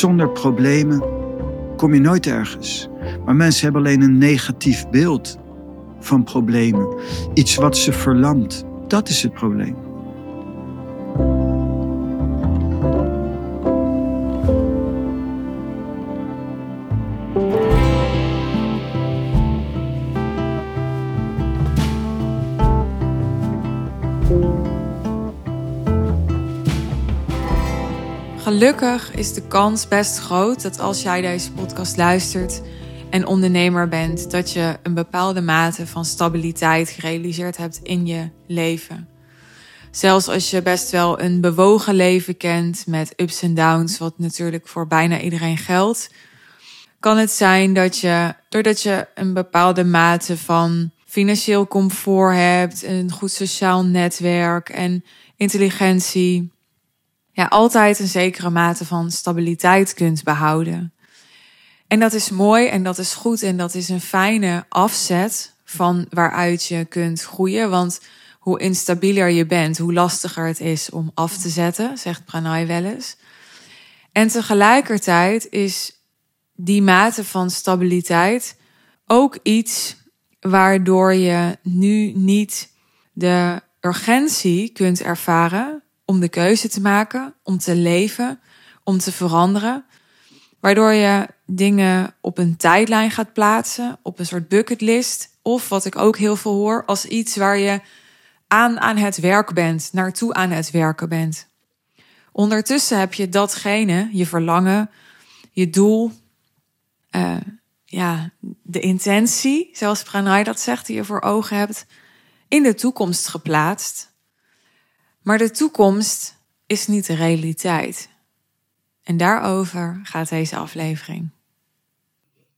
Zonder problemen kom je nooit ergens. Maar mensen hebben alleen een negatief beeld van problemen. Iets wat ze verlamt. Dat is het probleem. Gelukkig is de kans best groot dat als jij deze podcast luistert en ondernemer bent, dat je een bepaalde mate van stabiliteit gerealiseerd hebt in je leven. Zelfs als je best wel een bewogen leven kent met ups en downs, wat natuurlijk voor bijna iedereen geldt, kan het zijn dat je, doordat je een bepaalde mate van financieel comfort hebt, een goed sociaal netwerk en intelligentie, altijd een zekere mate van stabiliteit kunt behouden. En dat is mooi en dat is goed en dat is een fijne afzet van waaruit je kunt groeien. Want hoe instabieler je bent, hoe lastiger het is om af te zetten, zegt Pranay wel eens. En tegelijkertijd is die mate van stabiliteit ook iets waardoor je nu niet de urgentie kunt ervaren om de keuze te maken, om te leven, om te veranderen. Waardoor je dingen op een tijdlijn gaat plaatsen, op een soort bucketlist. Of wat ik ook heel veel hoor, als iets waar je aan aan het werk bent, naartoe aan het werken bent. Ondertussen heb je datgene, je verlangen, je doel, uh, ja, de intentie, zoals Pranay dat zegt, die je voor ogen hebt, in de toekomst geplaatst. Maar de toekomst is niet de realiteit. En daarover gaat deze aflevering.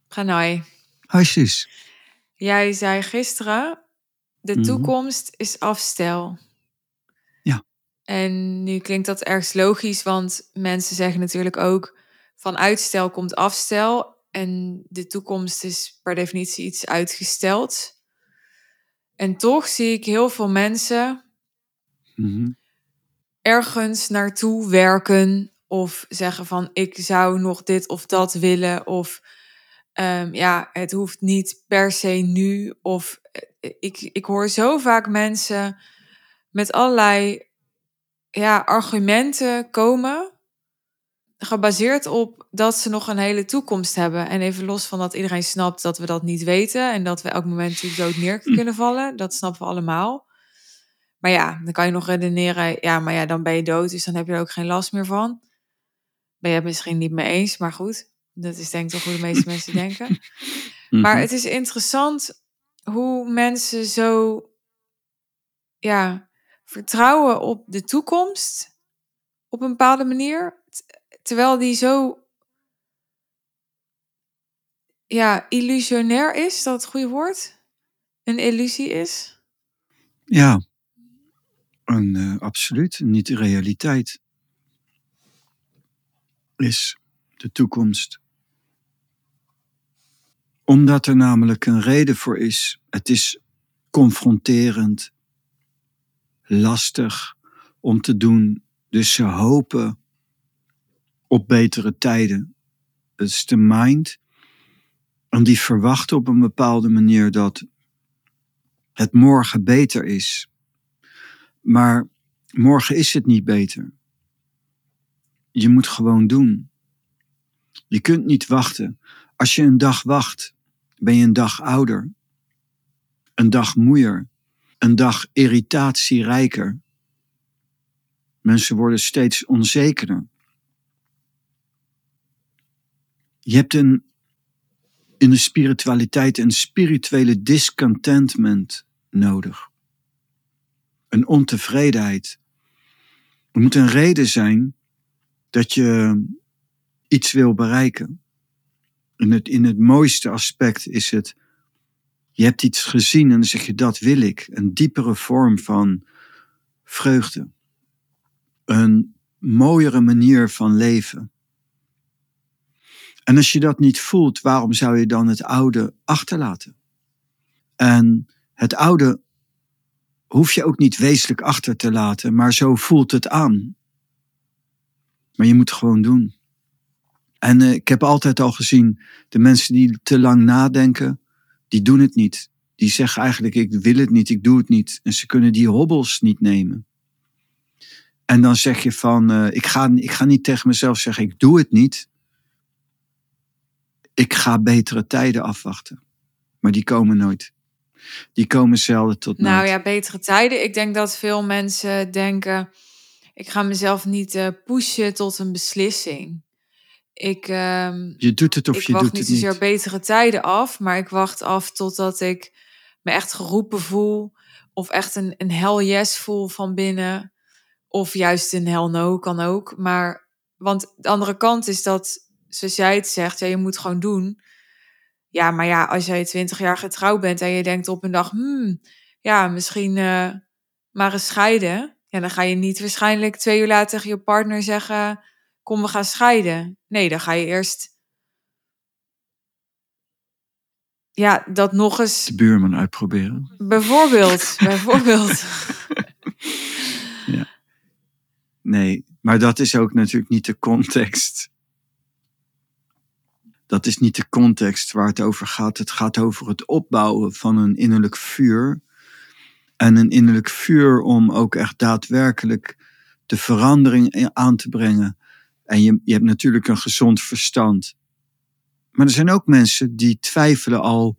Pranay. Hasjes. Jij zei gisteren, de mhm. toekomst is afstel. Ja. En nu klinkt dat ergens logisch, want mensen zeggen natuurlijk ook van uitstel komt afstel. En de toekomst is per definitie iets uitgesteld. En toch zie ik heel veel mensen Mhm. Ergens naartoe werken of zeggen van ik zou nog dit of dat willen of um, ja, het hoeft niet per se nu of eh, ik, ik hoor zo vaak mensen met allerlei ja, argumenten komen gebaseerd op dat ze nog een hele toekomst hebben. En even los van dat iedereen snapt dat we dat niet weten en dat we elk moment dood neer kunnen vallen. Dat snappen we allemaal. Maar ja, dan kan je nog redeneren, ja, maar ja, dan ben je dood, dus dan heb je er ook geen last meer van. Ben je het misschien niet mee eens, maar goed, dat is denk ik toch hoe de meeste mensen denken. Maar mhm. het is interessant hoe mensen zo, ja, vertrouwen op de toekomst op een bepaalde manier, terwijl die zo, ja, illusionair is, dat het goede woord? Een illusie is? Ja, en, uh, absoluut, niet de realiteit. Is de toekomst. Omdat er namelijk een reden voor is. Het is confronterend, lastig om te doen. Dus ze hopen op betere tijden. Het is de mind. En die verwacht op een bepaalde manier dat het morgen beter is. Maar morgen is het niet beter. Je moet gewoon doen. Je kunt niet wachten. Als je een dag wacht, ben je een dag ouder, een dag moeier, een dag irritatierijker. Mensen worden steeds onzekerder. Je hebt een, in de spiritualiteit een spirituele discontentment nodig een ontevredenheid. Er moet een reden zijn dat je iets wil bereiken. In het, in het mooiste aspect is het, je hebt iets gezien en dan zeg je dat wil ik. Een diepere vorm van vreugde. Een mooiere manier van leven. En als je dat niet voelt, waarom zou je dan het oude achterlaten? En het oude hoef je ook niet wezenlijk achter te laten, maar zo voelt het aan. Maar je moet gewoon doen. En uh, ik heb altijd al gezien, de mensen die te lang nadenken, die doen het niet. Die zeggen eigenlijk, ik wil het niet, ik doe het niet. En ze kunnen die hobbels niet nemen. En dan zeg je van, uh, ik, ga, ik ga niet tegen mezelf zeggen, ik doe het niet. Ik ga betere tijden afwachten. Maar die komen nooit. Die komen zelden tot Nou nooit. ja, betere tijden. Ik denk dat veel mensen denken, ik ga mezelf niet uh, pushen tot een beslissing. Ik, uh, je doet het of ik je wacht doet niet het zozeer niet. betere tijden af, maar ik wacht af totdat ik me echt geroepen voel. Of echt een, een hell yes voel van binnen. Of juist een hell no kan ook. Maar, want de andere kant is dat, zoals jij het zegt, ja, je moet gewoon doen. Ja, maar ja, als jij 20 jaar getrouwd bent en je denkt op een dag, hmm, ja, misschien uh, maar eens scheiden. Ja, dan ga je niet waarschijnlijk twee uur later tegen je partner zeggen, kom we gaan scheiden. Nee, dan ga je eerst, ja, dat nog eens. De buurman uitproberen. Bijvoorbeeld, bijvoorbeeld. ja. Nee, maar dat is ook natuurlijk niet de context. Dat is niet de context waar het over gaat. Het gaat over het opbouwen van een innerlijk vuur. En een innerlijk vuur om ook echt daadwerkelijk de verandering aan te brengen. En je, je hebt natuurlijk een gezond verstand. Maar er zijn ook mensen die twijfelen al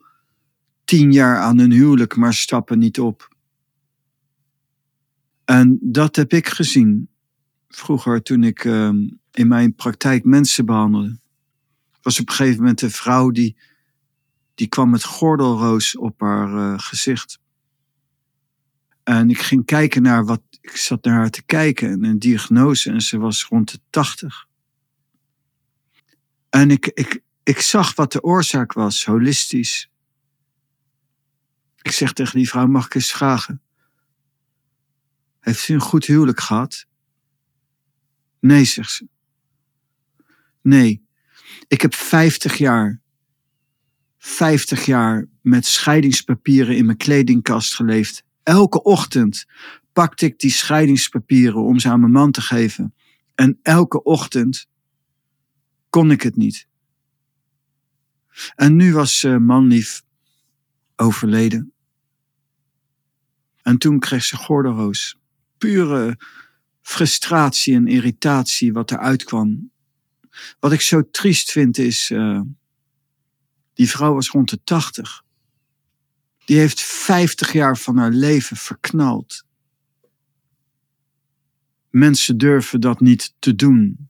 tien jaar aan hun huwelijk, maar stappen niet op. En dat heb ik gezien vroeger toen ik uh, in mijn praktijk mensen behandelde was op een gegeven moment een vrouw die, die kwam met gordelroos op haar uh, gezicht. En ik ging kijken naar wat, ik zat naar haar te kijken en een diagnose en ze was rond de 80. En ik, ik, ik zag wat de oorzaak was, holistisch. Ik zeg tegen die vrouw, mag ik eens vragen? Heeft u een goed huwelijk gehad? Nee, zegt ze. Nee, ik heb 50 jaar, 50 jaar met scheidingspapieren in mijn kledingkast geleefd. Elke ochtend pakte ik die scheidingspapieren om ze aan mijn man te geven. En elke ochtend kon ik het niet. En nu was uh, manlief overleden. En toen kreeg ze gordelroos. Pure frustratie en irritatie wat eruit kwam. Wat ik zo triest vind is, uh, die vrouw was rond de 80. Die heeft 50 jaar van haar leven verknald. Mensen durven dat niet te doen.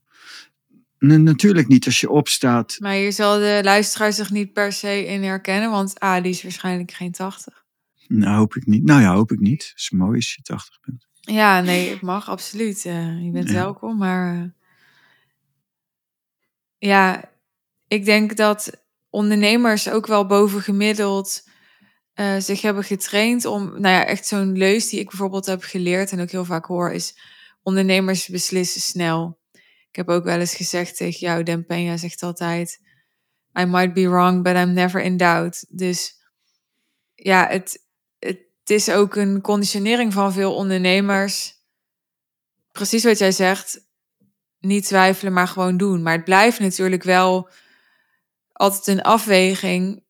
Natuurlijk niet als je opstaat. Maar hier zal de luisteraar zich niet per se in herkennen, want ah, die is waarschijnlijk geen 80. Nou, hoop ik niet. Nou ja, hoop ik niet. Het is mooi als je 80 bent. Ja, nee, het mag absoluut. Uh, je bent Ja. welkom, maar uh, ja, ik denk dat ondernemers ook wel bovengemiddeld uh, zich hebben getraind om, nou ja, echt zo'n leus die ik bijvoorbeeld heb geleerd en ook heel vaak hoor, is ondernemers beslissen snel. Ik heb ook wel eens gezegd tegen jou, Den zegt altijd, I might be wrong, but I'm never in doubt. Dus ja, het, het is ook een conditionering van veel ondernemers. Precies wat jij zegt, niet twijfelen, maar gewoon doen. Maar het blijft natuurlijk wel altijd een afweging.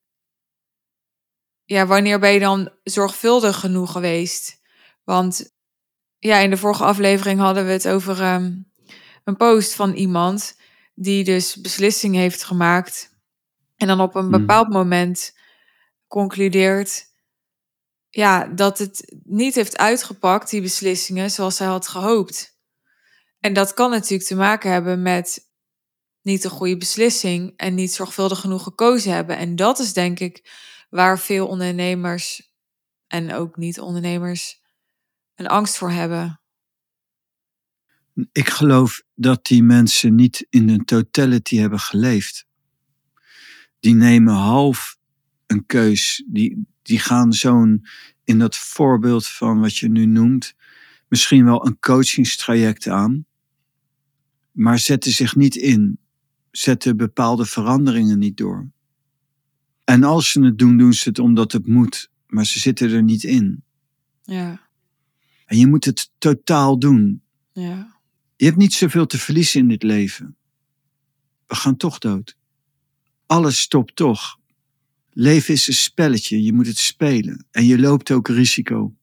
Ja, wanneer ben je dan zorgvuldig genoeg geweest? Want ja, in de vorige aflevering hadden we het over um, een post van iemand die dus beslissing heeft gemaakt en dan op een bepaald mm. moment concludeert ja, dat het niet heeft uitgepakt, die beslissingen, zoals hij had gehoopt. En dat kan natuurlijk te maken hebben met niet een goede beslissing en niet zorgvuldig genoeg gekozen hebben. En dat is denk ik waar veel ondernemers en ook niet-ondernemers een angst voor hebben. Ik geloof dat die mensen niet in een totality hebben geleefd. Die nemen half een keus. Die, die gaan zo'n, in dat voorbeeld van wat je nu noemt, misschien wel een coachingstraject aan. Maar zetten zich niet in. Zetten bepaalde veranderingen niet door. En als ze het doen, doen ze het omdat het moet. Maar ze zitten er niet in. Ja, En je moet het totaal doen. ja, Je hebt niet zoveel te verliezen in dit leven. We gaan toch dood. Alles stopt toch. Leven is een spelletje, je moet het spelen en je loopt ook risico.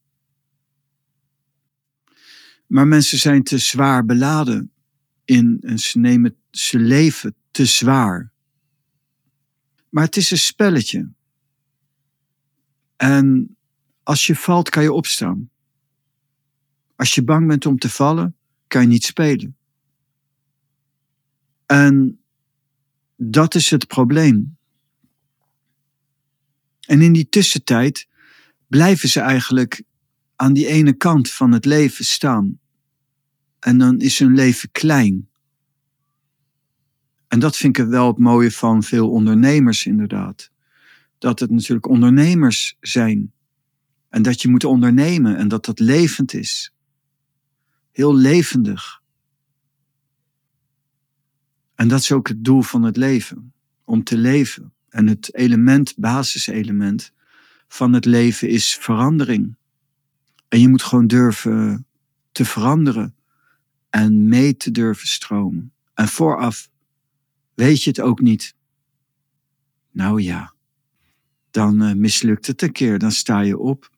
Maar mensen zijn te zwaar beladen in en ze nemen ze leven te zwaar. Maar het is een spelletje. En als je valt, kan je opstaan. Als je bang bent om te vallen, kan je niet spelen. En dat is het probleem. En in die tussentijd blijven ze eigenlijk aan die ene kant van het leven staan. En dan is hun leven klein. En dat vind ik wel het mooie van veel ondernemers, inderdaad. Dat het natuurlijk ondernemers zijn. En dat je moet ondernemen en dat dat levend is. Heel levendig. En dat is ook het doel van het leven. Om te leven. En het element, basiselement van het leven is verandering. En je moet gewoon durven te veranderen en mee te durven stromen. En vooraf weet je het ook niet. Nou ja, dan uh, mislukt het een keer, dan sta je op.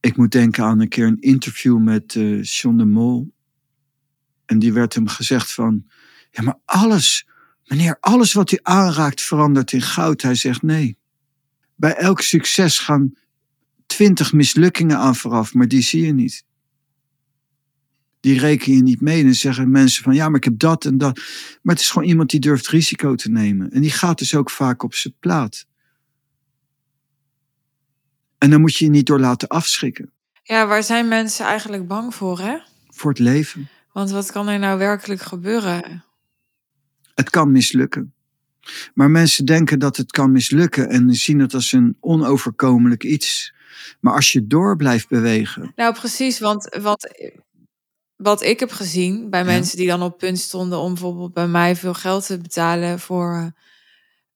Ik moet denken aan een keer een interview met uh, John de Mol. En die werd hem gezegd van, ja maar alles, meneer, alles wat u aanraakt verandert in goud. Hij zegt nee. Bij elk succes gaan twintig mislukkingen aan vooraf, maar die zie je niet die reken je niet mee. En dan zeggen mensen van ja, maar ik heb dat en dat. Maar het is gewoon iemand die durft risico te nemen. En die gaat dus ook vaak op zijn plaat. En dan moet je je niet door laten afschrikken. Ja, waar zijn mensen eigenlijk bang voor, hè? Voor het leven. Want wat kan er nou werkelijk gebeuren? Het kan mislukken. Maar mensen denken dat het kan mislukken en zien het als een onoverkomelijk iets. Maar als je door blijft bewegen. Nou, precies, want, want wat ik heb gezien bij mensen die dan op punt stonden om bijvoorbeeld bij mij veel geld te betalen voor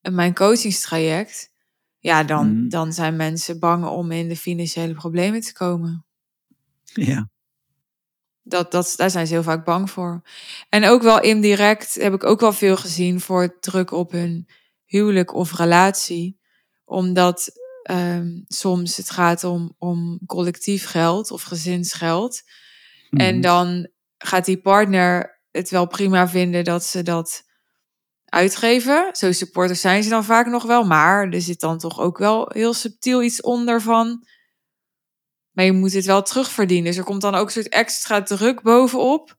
uh, mijn coachingstraject. Ja, dan, mhm. dan zijn mensen bang om in de financiële problemen te komen. Ja. Dat, dat, daar zijn ze heel vaak bang voor. En ook wel indirect heb ik ook wel veel gezien voor druk op hun huwelijk of relatie. Omdat um, soms het gaat om, om collectief geld of gezinsgeld. En mhm. dan gaat die partner het wel prima vinden dat ze dat uitgeven. Zo supporters zijn ze dan vaak nog wel, maar er zit dan toch ook wel heel subtiel iets onder van. Maar je moet het wel terugverdienen. Dus er komt dan ook een soort extra druk bovenop.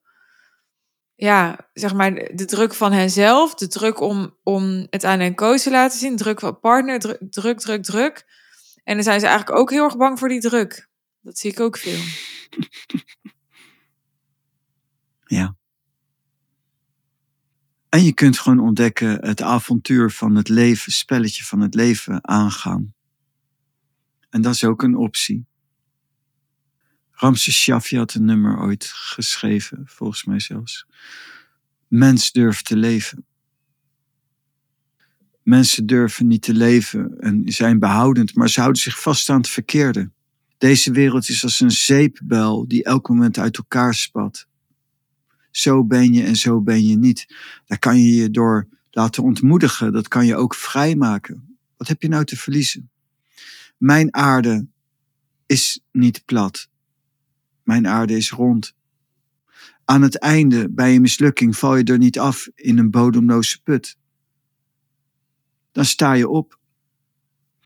Ja, zeg maar de druk van henzelf, de druk om, om het aan een coach te laten zien, druk van partner, druk, druk, druk, druk. En dan zijn ze eigenlijk ook heel erg bang voor die druk. Dat zie ik ook veel. En je kunt gewoon ontdekken het avontuur van het leven, spelletje van het leven aangaan. En dat is ook een optie. Ramses Shaffi had een nummer ooit geschreven, volgens mij zelfs. Mens durft te leven. Mensen durven niet te leven en zijn behoudend, maar ze houden zich vast aan het verkeerde. Deze wereld is als een zeepbel die elk moment uit elkaar spat zo ben je en zo ben je niet. Daar kan je je door laten ontmoedigen. Dat kan je ook vrijmaken. Wat heb je nou te verliezen? Mijn aarde is niet plat. Mijn aarde is rond. Aan het einde, bij een mislukking, val je er niet af in een bodemloze put. Dan sta je op.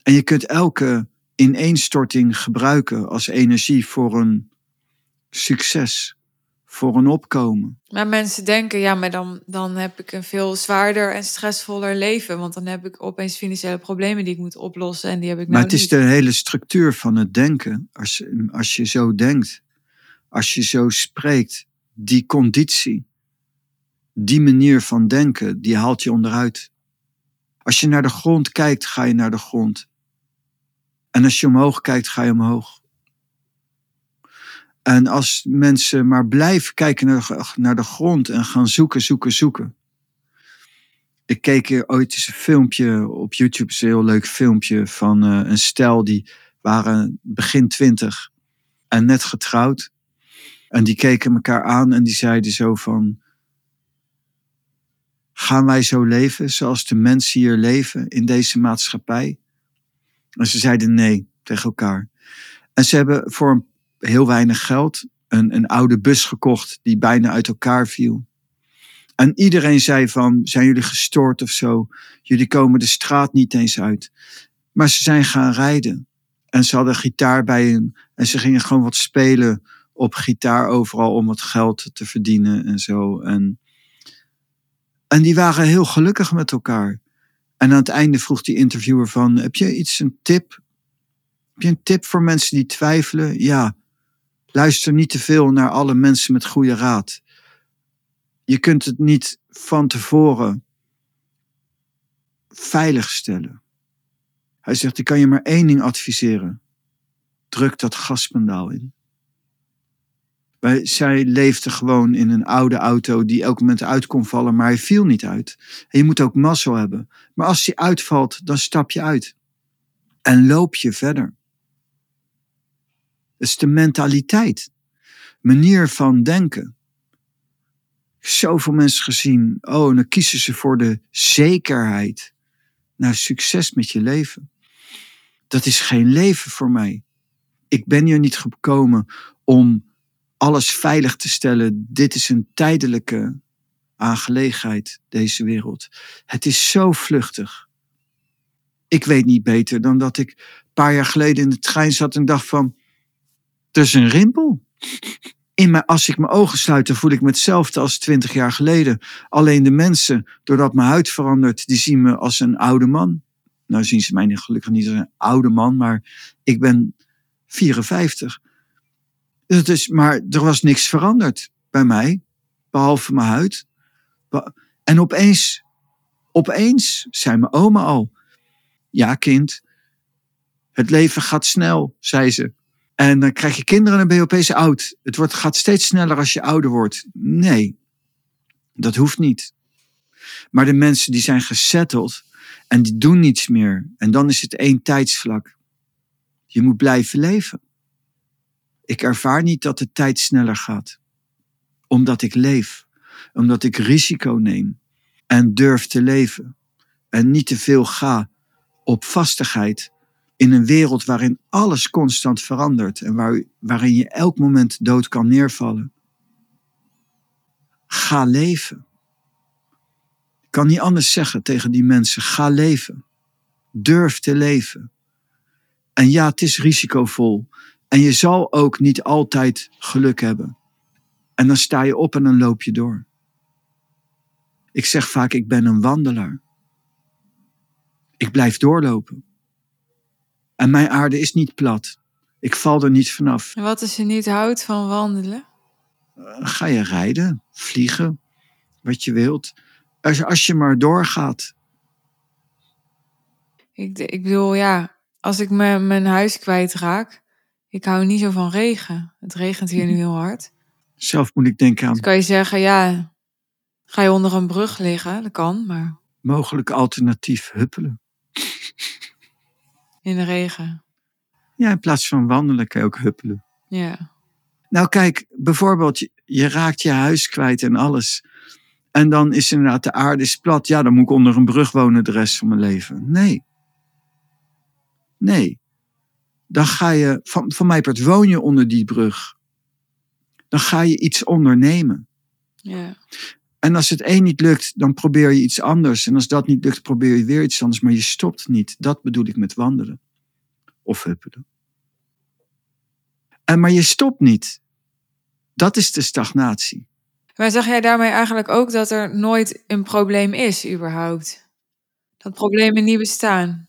En je kunt elke ineenstorting gebruiken als energie voor een succes voor een opkomen. Maar mensen denken, ja, maar dan, dan heb ik een veel zwaarder en stressvoller leven. Want dan heb ik opeens financiële problemen die ik moet oplossen. En die heb ik nou Maar het is de hele structuur van het denken. Als, als je zo denkt, als je zo spreekt, die conditie, die manier van denken, die haalt je onderuit. Als je naar de grond kijkt, ga je naar de grond. En als je omhoog kijkt, ga je omhoog. En als mensen maar blijven kijken naar, naar de grond en gaan zoeken, zoeken, zoeken. Ik keek ooit eens een filmpje op YouTube, een heel leuk filmpje van uh, een stel die waren begin twintig en net getrouwd. En die keken elkaar aan en die zeiden zo van, Gaan wij zo leven zoals de mensen hier leven in deze maatschappij? En ze zeiden nee tegen elkaar. En ze hebben voor heel weinig geld een, een oude bus gekocht die bijna uit elkaar viel. En iedereen zei van, zijn jullie gestoord of zo? Jullie komen de straat niet eens uit. Maar ze zijn gaan rijden. En ze hadden gitaar bij hen. En ze gingen gewoon wat spelen op gitaar overal om wat geld te verdienen en zo. En, en die waren heel gelukkig met elkaar. En aan het einde vroeg die interviewer van, heb je iets, een tip? Heb je een tip voor mensen die twijfelen? Ja, luister niet te veel naar alle mensen met goede raad. Je kunt het niet van tevoren veilig stellen. Hij zegt, ik kan je maar één ding adviseren. Druk dat gaspendaal in. Wij, zij leefde gewoon in een oude auto die elk moment uit kon vallen, maar hij viel niet uit. En je moet ook mazzel hebben. Maar als die uitvalt, dan stap je uit. En loop je verder. Het is de mentaliteit. Manier van denken. Zoveel mensen gezien. Oh, dan kiezen ze voor de zekerheid. Nou, succes met je leven. Dat is geen leven voor mij. Ik ben hier niet gekomen om alles veilig te stellen. Dit is een tijdelijke aangelegenheid, deze wereld. Het is zo vluchtig. Ik weet niet beter dan dat ik een paar jaar geleden in de trein zat en dacht van, is een rimpel. In mijn, als ik mijn ogen sluit, dan voel ik me hetzelfde als twintig jaar geleden. Alleen de mensen, doordat mijn huid verandert, die zien me als een oude man. Nou zien ze mij gelukkig niet als een oude man, maar ik ben 54. Dus, maar er was niks veranderd bij mij, behalve mijn huid. En opeens, opeens zei mijn oma al: Ja, kind, het leven gaat snel, zei ze. En dan krijg je kinderen en ben je opeens oud. Het wordt, gaat steeds sneller als je ouder wordt. Nee, dat hoeft niet. Maar de mensen die zijn gesetteld en die doen niets meer. En dan is het één tijdsvlak. Je moet blijven leven. Ik ervaar niet dat de tijd sneller gaat. Omdat ik leef. Omdat ik risico neem. En durf te leven. En niet te veel ga op vastigheid. In een wereld waarin alles constant verandert. En waar, waarin je elk moment dood kan neervallen. Ga leven. Ik kan niet anders zeggen tegen die mensen. Ga leven. Durf te leven. En ja, het is risicovol. En je zal ook niet altijd geluk hebben. En dan sta je op en dan loop je door. Ik zeg vaak, ik ben een wandelaar. Ik blijf doorlopen. En mijn aarde is niet plat. Ik val er niet vanaf. En wat als je niet houdt van wandelen? Ga je rijden, vliegen, wat je wilt. Als, als je maar doorgaat. Ik, ik bedoel, ja, als ik mijn, mijn huis kwijtraak, ik hou niet zo van regen. Het regent hier nu heel hard. Zelf moet ik denken aan. Dus kan je zeggen, ja, ga je onder een brug liggen? Dat kan, maar. Mogelijk alternatief huppelen. In de regen. Ja, in plaats van wandelen kan je ook huppelen. Ja. Nou, kijk, bijvoorbeeld, je, raakt je huis kwijt en alles. En dan is inderdaad de aarde is plat. Ja, dan moet ik onder een brug wonen de rest van mijn leven. Nee. Nee dan ga je, van, van mij part woon je onder die brug. Dan ga je iets ondernemen. Ja. En als het één niet lukt, dan probeer je iets anders. En als dat niet lukt, probeer je weer iets anders. Maar je stopt niet. Dat bedoel ik met wandelen. Of huppelen. En maar je stopt niet. Dat is de stagnatie. Maar zeg jij daarmee eigenlijk ook dat er nooit een probleem is, überhaupt? Dat problemen niet bestaan?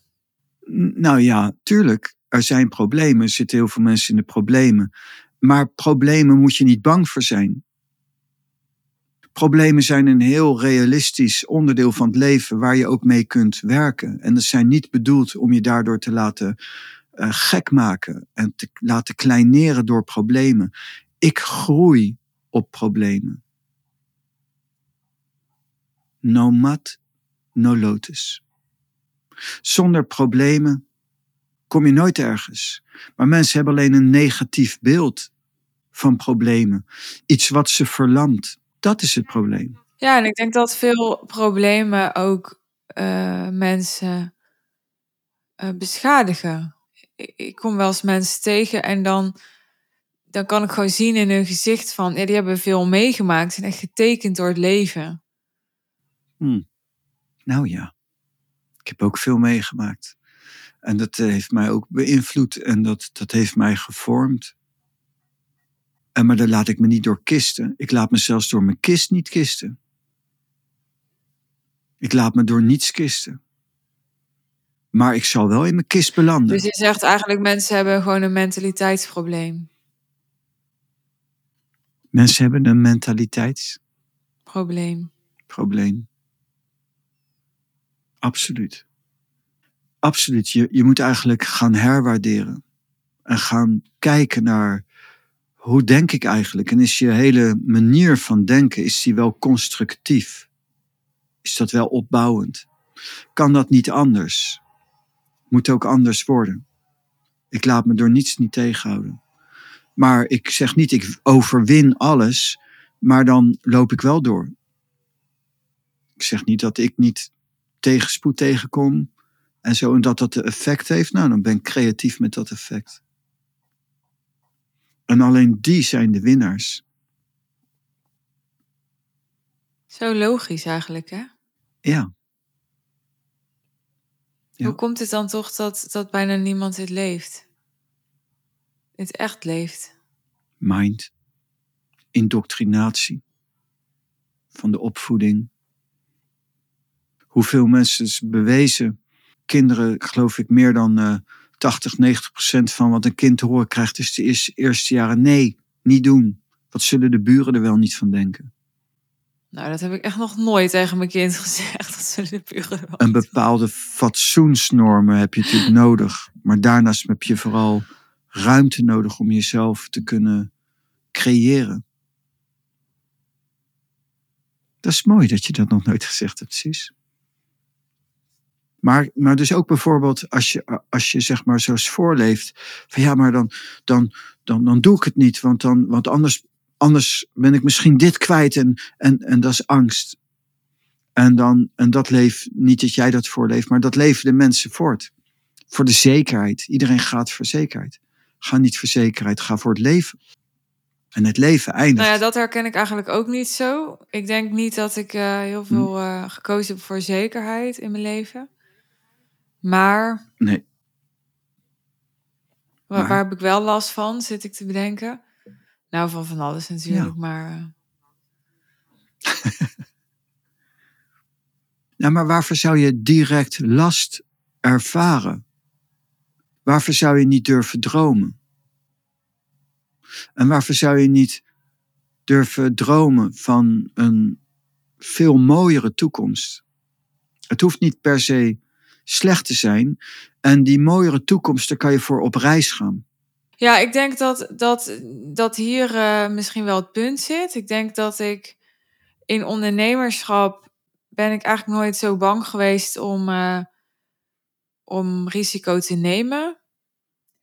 Nou ja, tuurlijk er zijn problemen, er zitten heel veel mensen in de problemen. Maar problemen moet je niet bang voor zijn. Problemen zijn een heel realistisch onderdeel van het leven waar je ook mee kunt werken. En dat zijn niet bedoeld om je daardoor te laten uh, gek maken en te laten kleineren door problemen. Ik groei op problemen. No mat, no lotus. Zonder problemen kom je nooit ergens. Maar mensen hebben alleen een negatief beeld van problemen. Iets wat ze verlamt. Dat is het probleem. Ja, en ik denk dat veel problemen ook uh, mensen uh, beschadigen. Ik, ik, kom wel eens mensen tegen en dan, dan kan ik gewoon zien in hun gezicht van, ja, die hebben veel meegemaakt en echt getekend door het leven. Hmm. Nou ja, ik heb ook veel meegemaakt. En dat eh, heeft mij ook beïnvloed en dat, dat heeft mij gevormd. En maar daar laat ik me niet door kisten. Ik laat me zelfs door mijn kist niet kisten. Ik laat me door niets kisten. Maar ik zal wel in mijn kist belanden. Dus je zegt eigenlijk mensen hebben gewoon een mentaliteitsprobleem. Mensen hebben een mentaliteitsprobleem. Probleem. Absoluut. Absoluut. Je, je moet eigenlijk gaan herwaarderen. En gaan kijken naar hoe denk ik eigenlijk? En is je hele manier van denken, is die wel constructief? Is dat wel opbouwend? Kan dat niet anders? Moet ook anders worden. Ik laat me door niets niet tegenhouden. Maar ik zeg niet, ik overwin alles, maar dan loop ik wel door. Ik zeg niet dat ik niet tegenspoed tegenkom en zo en dat dat effect heeft. Nou, dan ben ik creatief met dat effect. En alleen die zijn de winnaars. Zo logisch eigenlijk, hè? Ja. ja. Hoe komt het dan toch dat, dat bijna niemand dit leeft? Dit echt leeft? Mind. Indoctrinatie. Van de opvoeding. Hoeveel mensen is bewezen. Kinderen, geloof ik, meer dan uh, 80, 90 procent van wat een kind te horen krijgt is de eerste jaren nee, niet doen. Wat zullen de buren er wel niet van denken? Nou, dat heb ik echt nog nooit tegen mijn kind gezegd. Dat zullen de buren wel Een bepaalde fatsoensnormen heb je natuurlijk nodig. Maar daarnaast heb je vooral ruimte nodig om jezelf te kunnen creëren. Dat is mooi dat je dat nog nooit gezegd hebt, precies. Maar, maar dus ook bijvoorbeeld als je, als je zeg maar zoals voorleeft. Van ja, maar dan, dan, dan, dan doe ik het niet. Want, dan, want anders, anders ben ik misschien dit kwijt. En, en, en dat is angst. En, dan, en dat leeft, niet dat jij dat voorleeft, maar dat leven de mensen voort. Voor de zekerheid. Iedereen gaat voor zekerheid. Ga niet voor zekerheid, ga voor het leven. En het leven eindigt. Nou ja, dat herken ik eigenlijk ook niet zo. Ik denk niet dat ik uh, heel veel uh, gekozen heb voor zekerheid in mijn leven. Maar. Nee. Waar, waar, heb ik wel last van, zit ik te bedenken? Nou, van van alles natuurlijk, maar. Nou, maar waarvoor zou je direct last ervaren? Waarvoor zou je niet durven dromen? En waarvoor zou je niet durven dromen van een veel mooiere toekomst? Het hoeft niet per se slecht te zijn. En die mooiere toekomst, daar kan je voor op reis gaan. Ja, ik denk dat, dat, dat hier uh, misschien wel het punt zit. Ik denk dat ik in ondernemerschap ben ik eigenlijk nooit zo bang geweest om, uh, om risico te nemen.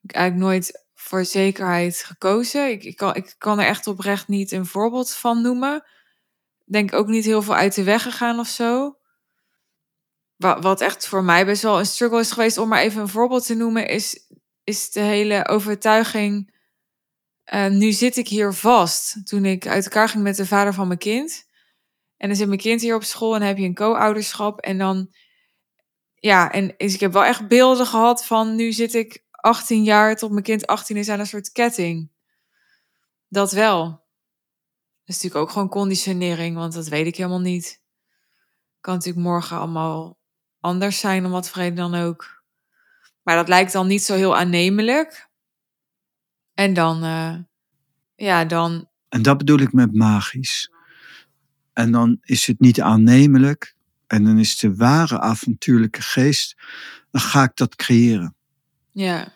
Ik heb eigenlijk nooit voor zekerheid gekozen. Ik, ik, kan, ik kan er echt oprecht niet een voorbeeld van noemen. Denk ook niet heel veel uit de weg gegaan of zo wat echt voor mij best wel een struggle is geweest, om maar even een voorbeeld te noemen, is, is de hele overtuiging. Uh, nu zit ik hier vast. Toen ik uit elkaar ging met de vader van mijn kind. En dan zit mijn kind hier op school en heb je een co-ouderschap. En dan, ja, en ik heb wel echt beelden gehad van nu zit ik 18 jaar tot mijn kind 18 is aan een soort ketting. Dat wel. Dat is natuurlijk ook gewoon conditionering, want dat weet ik helemaal niet. Kan natuurlijk morgen allemaal anders zijn om wat vrede dan ook. Maar dat lijkt dan niet zo heel aannemelijk. En dan, uh, ja, dan. En dat bedoel ik met magisch. En dan is het niet aannemelijk. En dan is de ware avontuurlijke geest. Dan ga ik dat creëren. Ja.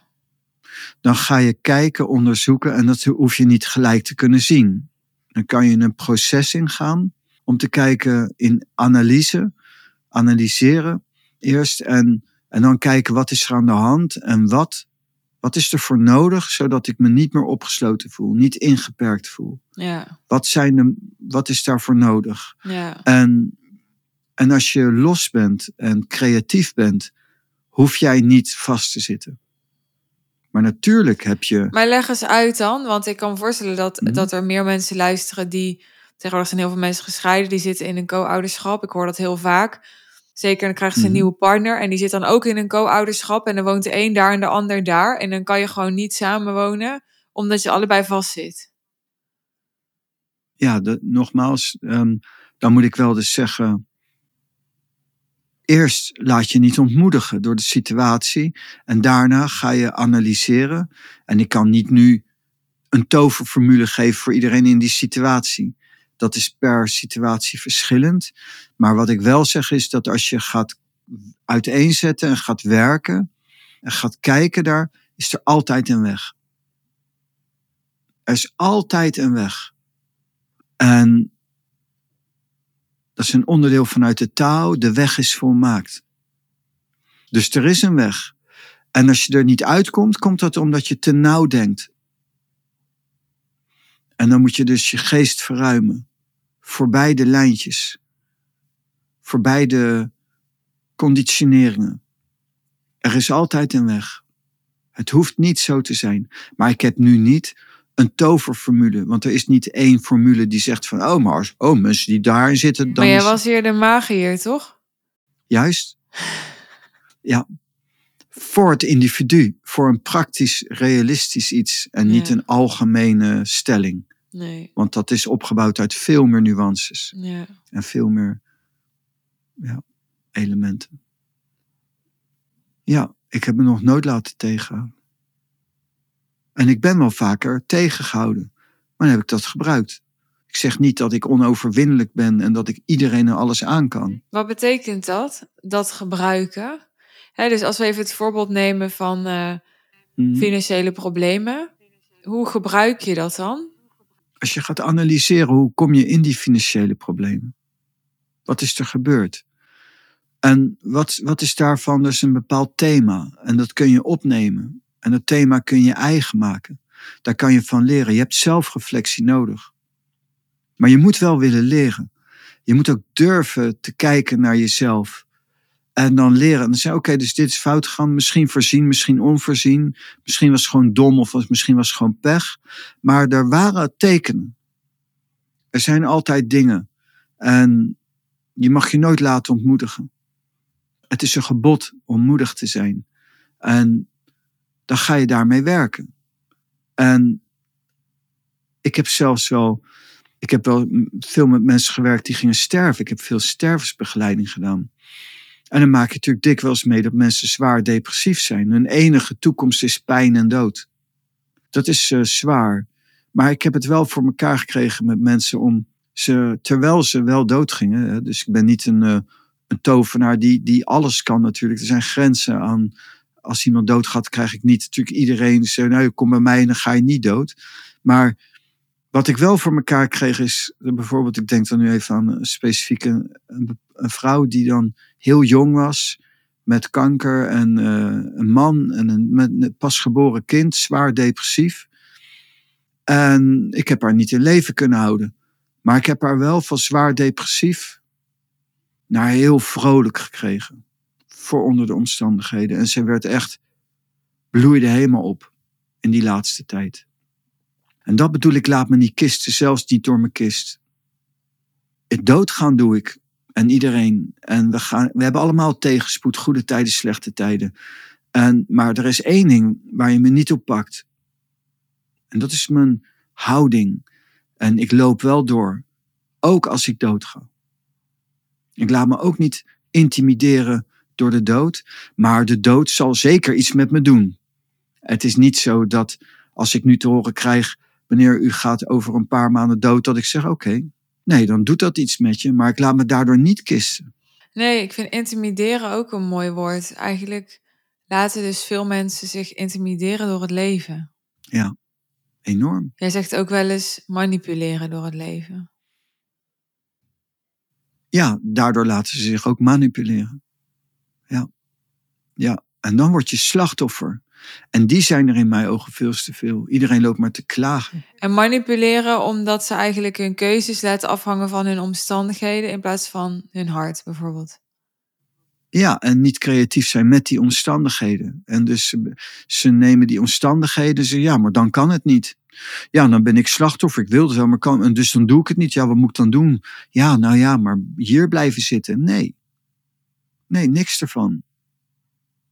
Dan ga je kijken, onderzoeken. En dat hoef je niet gelijk te kunnen zien. Dan kan je een proces ingaan. Om te kijken in analyse. Analyseren eerst en, en dan kijken wat is er aan de hand en wat, wat is er voor nodig zodat ik me niet meer opgesloten voel, niet ingeperkt voel. Ja. Wat, zijn de, wat is daarvoor nodig? Ja. En, en als je los bent en creatief bent, hoef jij niet vast te zitten. Maar natuurlijk heb je. Maar leg eens uit dan, want ik kan me voorstellen dat, Mhm. dat er meer mensen luisteren die. Tegenwoordig zijn heel veel mensen gescheiden, die zitten in een co-ouderschap. Ik hoor dat heel vaak. Zeker, dan krijgen ze een Mhm. nieuwe partner en die zit dan ook in een co-ouderschap. En dan woont de een daar en de ander daar. En dan kan je gewoon niet samenwonen, omdat je allebei vastzit. Ja, de, nogmaals, ehm, dan moet ik wel dus zeggen. Eerst laat je niet ontmoedigen door de situatie. En daarna ga je analyseren. En ik kan niet nu een toverformule geven voor iedereen in die situatie. Dat is per situatie verschillend. Maar wat ik wel zeg is dat als je gaat uiteenzetten en gaat werken en gaat kijken daar, is er altijd een weg. Er is altijd een weg. En dat is een onderdeel vanuit de taal. De weg is volmaakt. Dus er is een weg. En als je er niet uitkomt, komt dat omdat je te nauw denkt. En dan moet je dus je geest verruimen. Voorbij de lijntjes. Voorbij de conditioneringen. Er is altijd een weg. Het hoeft niet zo te zijn. Maar ik heb nu niet een toverformule. Want er is niet één formule die zegt van... Oh, maar oh, mensen die daarin zitten... Dan maar jij is- was hier de magier, toch? Juist. Ja. Voor het individu. Voor een praktisch, realistisch iets. En niet Ja. een algemene stelling. Nee. Want dat is opgebouwd uit veel meer nuances. Ja. En veel meer ja, elementen. Ja, ik heb me nog nooit laten tegenhouden. En ik ben wel vaker tegengehouden. Maar dan heb ik dat gebruikt. Ik zeg niet dat ik onoverwinnelijk ben en dat ik iedereen en alles aan kan. Wat betekent dat? Dat gebruiken? Dus als we even het voorbeeld nemen van eh, Mhm. financiële problemen. Hoe gebruik je dat dan? Als je gaat analyseren, hoe kom je in die financiële problemen? Wat is er gebeurd? En wat, wat is daarvan dus een bepaald thema? En dat kun je opnemen. En dat thema kun je eigen maken. Daar kan je van leren. Je hebt zelfreflectie nodig. Maar je moet wel willen leren. Je moet ook durven te kijken naar jezelf. En dan leren. En dan zeggen, oké, dus dit is fout gegaan. Misschien voorzien, misschien onvoorzien. Misschien was het gewoon dom of was- misschien was het gewoon pech. Maar er waren tekenen. Er zijn altijd dingen. En je mag je nooit laten ontmoedigen. Het is een gebod om moedig te zijn. En dan ga je daarmee werken. En ik heb zelfs wel, ik heb wel veel met mensen gewerkt die gingen sterven. Ik heb veel stervensbegeleiding gedaan. En dan maak je natuurlijk dikwijls mee dat mensen zwaar depressief zijn. Hun enige toekomst is pijn en dood. Dat is eh, zwaar. Maar ik heb het wel voor elkaar gekregen met mensen om ze, terwijl ze wel doodgingen. hè, Dus ik ben niet een, eh, een tovenaar die, die alles kan natuurlijk. Er zijn grenzen aan. Als iemand doodgaat, krijg ik niet natuurlijk iedereen zegt, nou, kom bij mij en dan ga je niet dood. Maar wat ik wel voor elkaar kreeg is, bijvoorbeeld, ik denk dan nu even aan een specifieke een, een vrouw die dan heel jong was, met kanker en eh, een man en een met een pasgeboren kind, zwaar depressief. En ik heb haar niet in leven kunnen houden. Maar ik heb haar wel van zwaar depressief naar heel vrolijk gekregen. Voor onder de omstandigheden. En ze werd echt, bloeide helemaal op in die laatste tijd. En dat bedoel ik, laat me niet kisten, zelfs niet door mijn kist. Het doodgaan doe ik. En iedereen. En we, gaan, we hebben allemaal tegenspoed, goede tijden, slechte tijden. En, maar er is één ding waar je me niet op pakt. En dat is mijn houding. En ik loop wel door. Ook als ik doodga. Ik laat me ook niet intimideren door de dood. Maar de dood zal zeker iets met me doen. Het is niet zo dat als ik nu te horen krijg. wanneer u gaat over een paar maanden dood. dat ik zeg: oké, nee, dan doet dat iets met je. Maar ik laat me daardoor niet kisten. Nee, ik vind intimideren ook een mooi woord. Eigenlijk laten dus veel mensen zich intimideren door het leven. Ja, enorm. Jij zegt ook wel eens manipuleren door het leven. Ja, daardoor laten ze zich ook manipuleren. Ja, ja. En dan word je slachtoffer. En die zijn er in mijn ogen veel te veel. Iedereen loopt maar te klagen. En manipuleren omdat ze eigenlijk hun keuzes laten afhangen van hun omstandigheden in plaats van hun hart bijvoorbeeld. Ja, en niet creatief zijn met die omstandigheden. En dus ze, ze nemen die omstandigheden, ze ja, maar dan kan het niet. Ja, dan ben ik slachtoffer. Ik wilde wel, maar kan. En dus dan doe ik het niet. Ja, wat moet ik dan doen? Ja, nou ja, maar hier blijven zitten. Nee. Nee, niks ervan.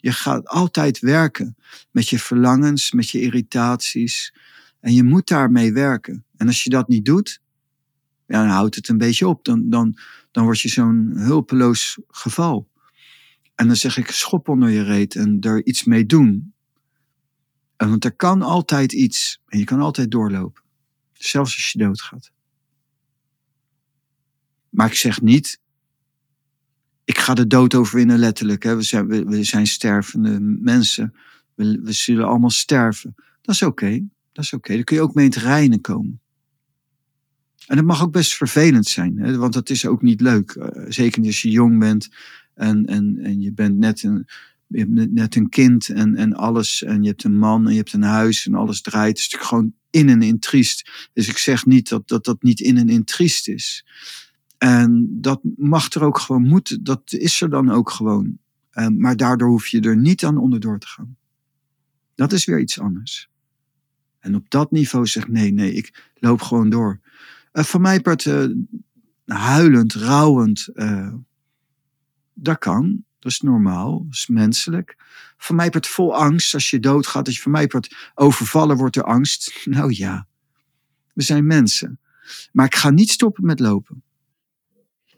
Je gaat altijd werken met je verlangens, met je irritaties. En je moet daarmee werken. En als je dat niet doet, ja, dan houdt het een beetje op. Dan, dan, dan word je zo'n hulpeloos geval. En dan zeg ik, schop onder je reet en er iets mee doen. En want er kan altijd iets. En je kan altijd doorlopen. Zelfs als je doodgaat. Maar ik zeg niet, ik ga de dood overwinnen letterlijk. Hè. We, zijn, we, zijn stervende mensen. We, we zullen allemaal sterven. Dat is oké. Dat is oké. Dan kun je ook mee in het reinen komen. En dat mag ook best vervelend zijn, hè, want dat is ook niet leuk. Uh, zeker als je jong bent en, en, en je bent net een, net een kind en, en alles. En je hebt een man en je hebt een huis en alles draait. Het is gewoon in en in triest. Dus ik zeg niet dat dat, dat niet in en in triest is. En dat mag er ook gewoon moeten. Dat is er dan ook gewoon. Um, maar daardoor hoef je er niet aan onderdoor te gaan. Dat is weer iets anders. En op dat niveau zeg nee, nee, ik loop gewoon door. Uh, van mij part uh, huilend, rouwend. Uh, dat kan. Dat is normaal. Dat is menselijk. Van mij part vol angst als je doodgaat. Als je van mij part overvallen wordt door angst. Nou ja, we zijn mensen. Maar ik ga niet stoppen met lopen.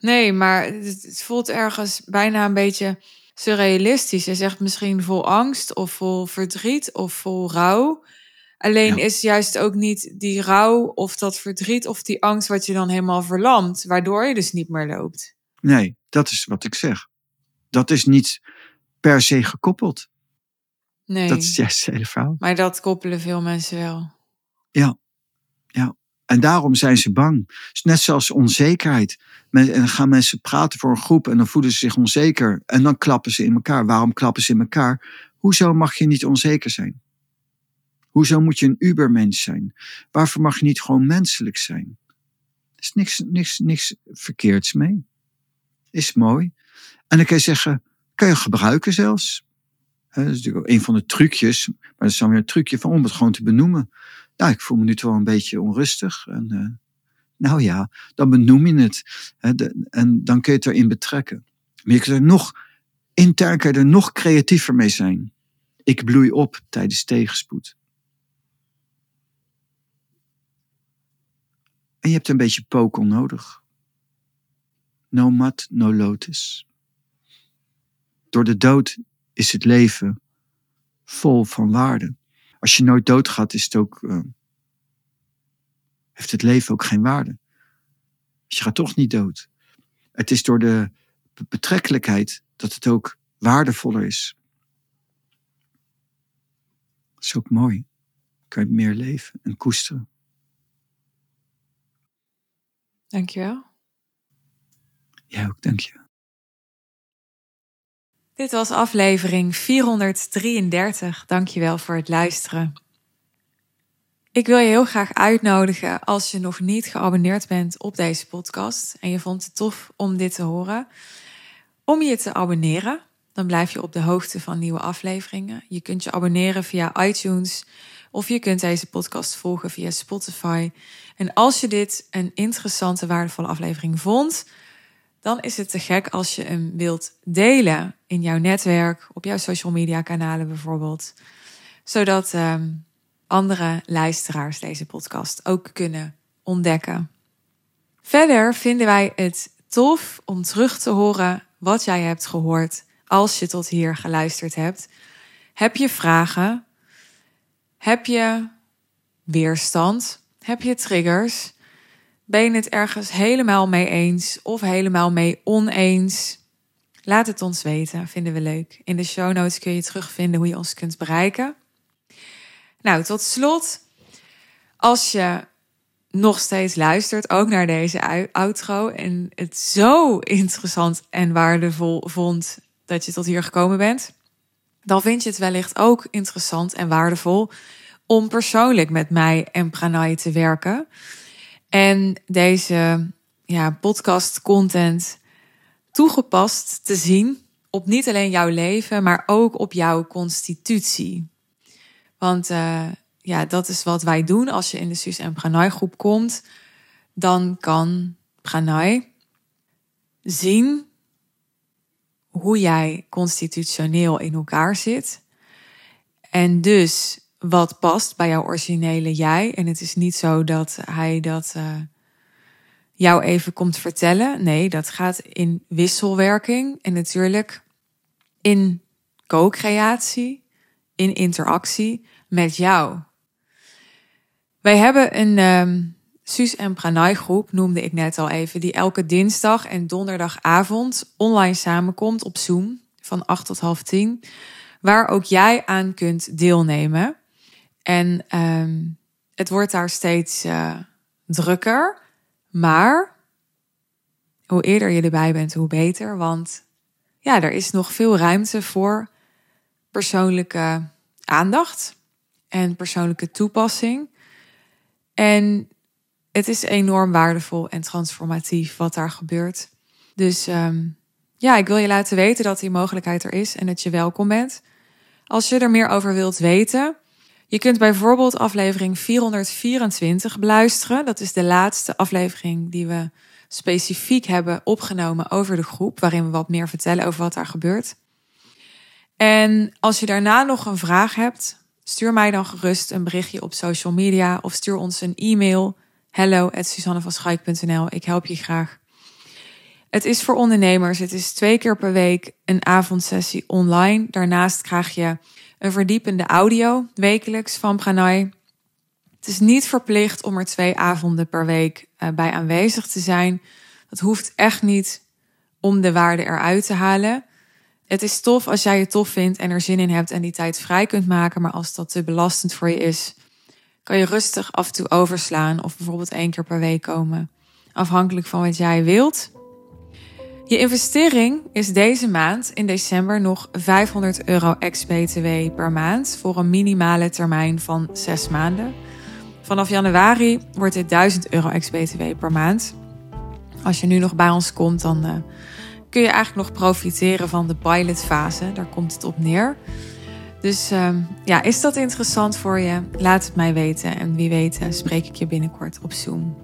Nee, maar het voelt ergens bijna een beetje surrealistisch. Je zegt misschien vol angst of vol verdriet of vol rouw. Alleen ja. is juist ook niet die rouw of dat verdriet of die angst wat je dan helemaal verlamt, waardoor je dus niet meer loopt. Nee, dat is wat ik zeg. Dat is niet per se gekoppeld. Nee. Dat is juist het hele verhaal. Maar dat koppelen veel mensen wel. Ja. En daarom zijn ze bang. Net zoals onzekerheid. En gaan mensen praten voor een groep en dan voelen ze zich onzeker. En dan klappen ze in elkaar. Waarom klappen ze in elkaar? Hoezo mag je niet onzeker zijn? Hoezo moet je een ubermens zijn? Waarvoor mag je niet gewoon menselijk zijn? Er is niks, niks, niks verkeerds mee. Is mooi. En dan kan je zeggen, kan je gebruiken zelfs. Dat is natuurlijk ook een van de trucjes. Maar dat is dan weer een trucje van om het gewoon te benoemen. Nou, ik voel me nu toch wel een beetje onrustig. En, uh, nou ja, dan benoem je het. Hè, en dan kun je het erin betrekken. Maar je kunt er nog, intern er nog creatiever mee zijn. Ik bloei op tijdens tegenspoed. En je hebt een beetje pokel nodig. No mat, no lotus. Door de dood is het leven vol van waarde. Als je nooit doodgaat, is het ook, uh, heeft het leven ook geen waarde. Dus je gaat toch niet dood. Het is door de betrekkelijkheid dat het ook waardevoller is. Dat is ook mooi. Kan je meer leven en koesteren. Dankjewel. Jij ook, dank je. Dit was aflevering 433. Dankjewel voor het luisteren. Ik wil je heel graag uitnodigen als je nog niet geabonneerd bent op deze podcast en je vond het tof om dit te horen, om je te abonneren. Dan blijf je op de hoogte van nieuwe afleveringen. Je kunt je abonneren via iTunes of je kunt deze podcast volgen via Spotify. En als je dit een interessante, waardevolle aflevering vond, dan is het te gek als je hem wilt delen in jouw netwerk, op jouw social media kanalen bijvoorbeeld. Zodat um, andere luisteraars deze podcast ook kunnen ontdekken. Verder vinden wij het tof om terug te horen wat jij hebt gehoord als je tot hier geluisterd hebt. Heb je vragen? Heb je weerstand? Heb je triggers? Ben je het ergens helemaal mee eens of helemaal mee oneens? Laat het ons weten, vinden we leuk. In de show notes kun je terugvinden hoe je ons kunt bereiken. Nou, tot slot, als je nog steeds luistert, ook naar deze outro, en het zo interessant en waardevol vond dat je tot hier gekomen bent, dan vind je het wellicht ook interessant en waardevol om persoonlijk met mij en Pranay te werken. En deze ja, podcast content toegepast te zien op niet alleen jouw leven, maar ook op jouw constitutie. Want uh, ja, dat is wat wij doen als je in de Sus en Pranay groep komt. Dan kan Pranay zien hoe jij constitutioneel in elkaar zit. En dus wat past bij jouw originele jij. En het is niet zo dat hij dat uh, jou even komt vertellen. Nee, dat gaat in wisselwerking en natuurlijk in co-creatie, in interactie met jou. Wij hebben een um, Suus en Pranay groep, noemde ik net al even, die elke dinsdag en donderdagavond online samenkomt op Zoom van 8 tot half 10, waar ook jij aan kunt deelnemen. En um, het wordt daar steeds uh, drukker, maar hoe eerder je erbij bent, hoe beter, want ja, er is nog veel ruimte voor persoonlijke aandacht en persoonlijke toepassing. En het is enorm waardevol en transformatief wat daar gebeurt. Dus um, ja, ik wil je laten weten dat die mogelijkheid er is en dat je welkom bent. Als je er meer over wilt weten, je kunt bijvoorbeeld aflevering 424 beluisteren. Dat is de laatste aflevering die we specifiek hebben opgenomen over de groep, waarin we wat meer vertellen over wat daar gebeurt. En als je daarna nog een vraag hebt, stuur mij dan gerust een berichtje op social media of stuur ons een e-mail hello Ik help je graag. Het is voor ondernemers. Het is twee keer per week een avondsessie online. Daarnaast krijg je een verdiepende audio wekelijks van Pranay. Het is niet verplicht om er twee avonden per week eh, bij aanwezig te zijn. Dat hoeft echt niet om de waarde eruit te halen. Het is tof als jij het tof vindt en er zin in hebt en die tijd vrij kunt maken. Maar als dat te belastend voor je is, kan je rustig af en toe overslaan of bijvoorbeeld één keer per week komen. Afhankelijk van wat jij wilt. Je investering is deze maand in december nog 500 euro ex-BTW per maand voor een minimale termijn van 6 maanden. Vanaf januari wordt dit 1000 euro ex-BTW per maand. Als je nu nog bij ons komt, dan uh, kun je eigenlijk nog profiteren van de pilotfase. Daar komt het op neer. Dus uh, ja, is dat interessant voor je? Laat het mij weten en wie weet uh, spreek ik je binnenkort op Zoom.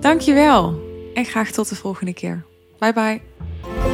Dankjewel en graag tot de volgende keer. 拜拜。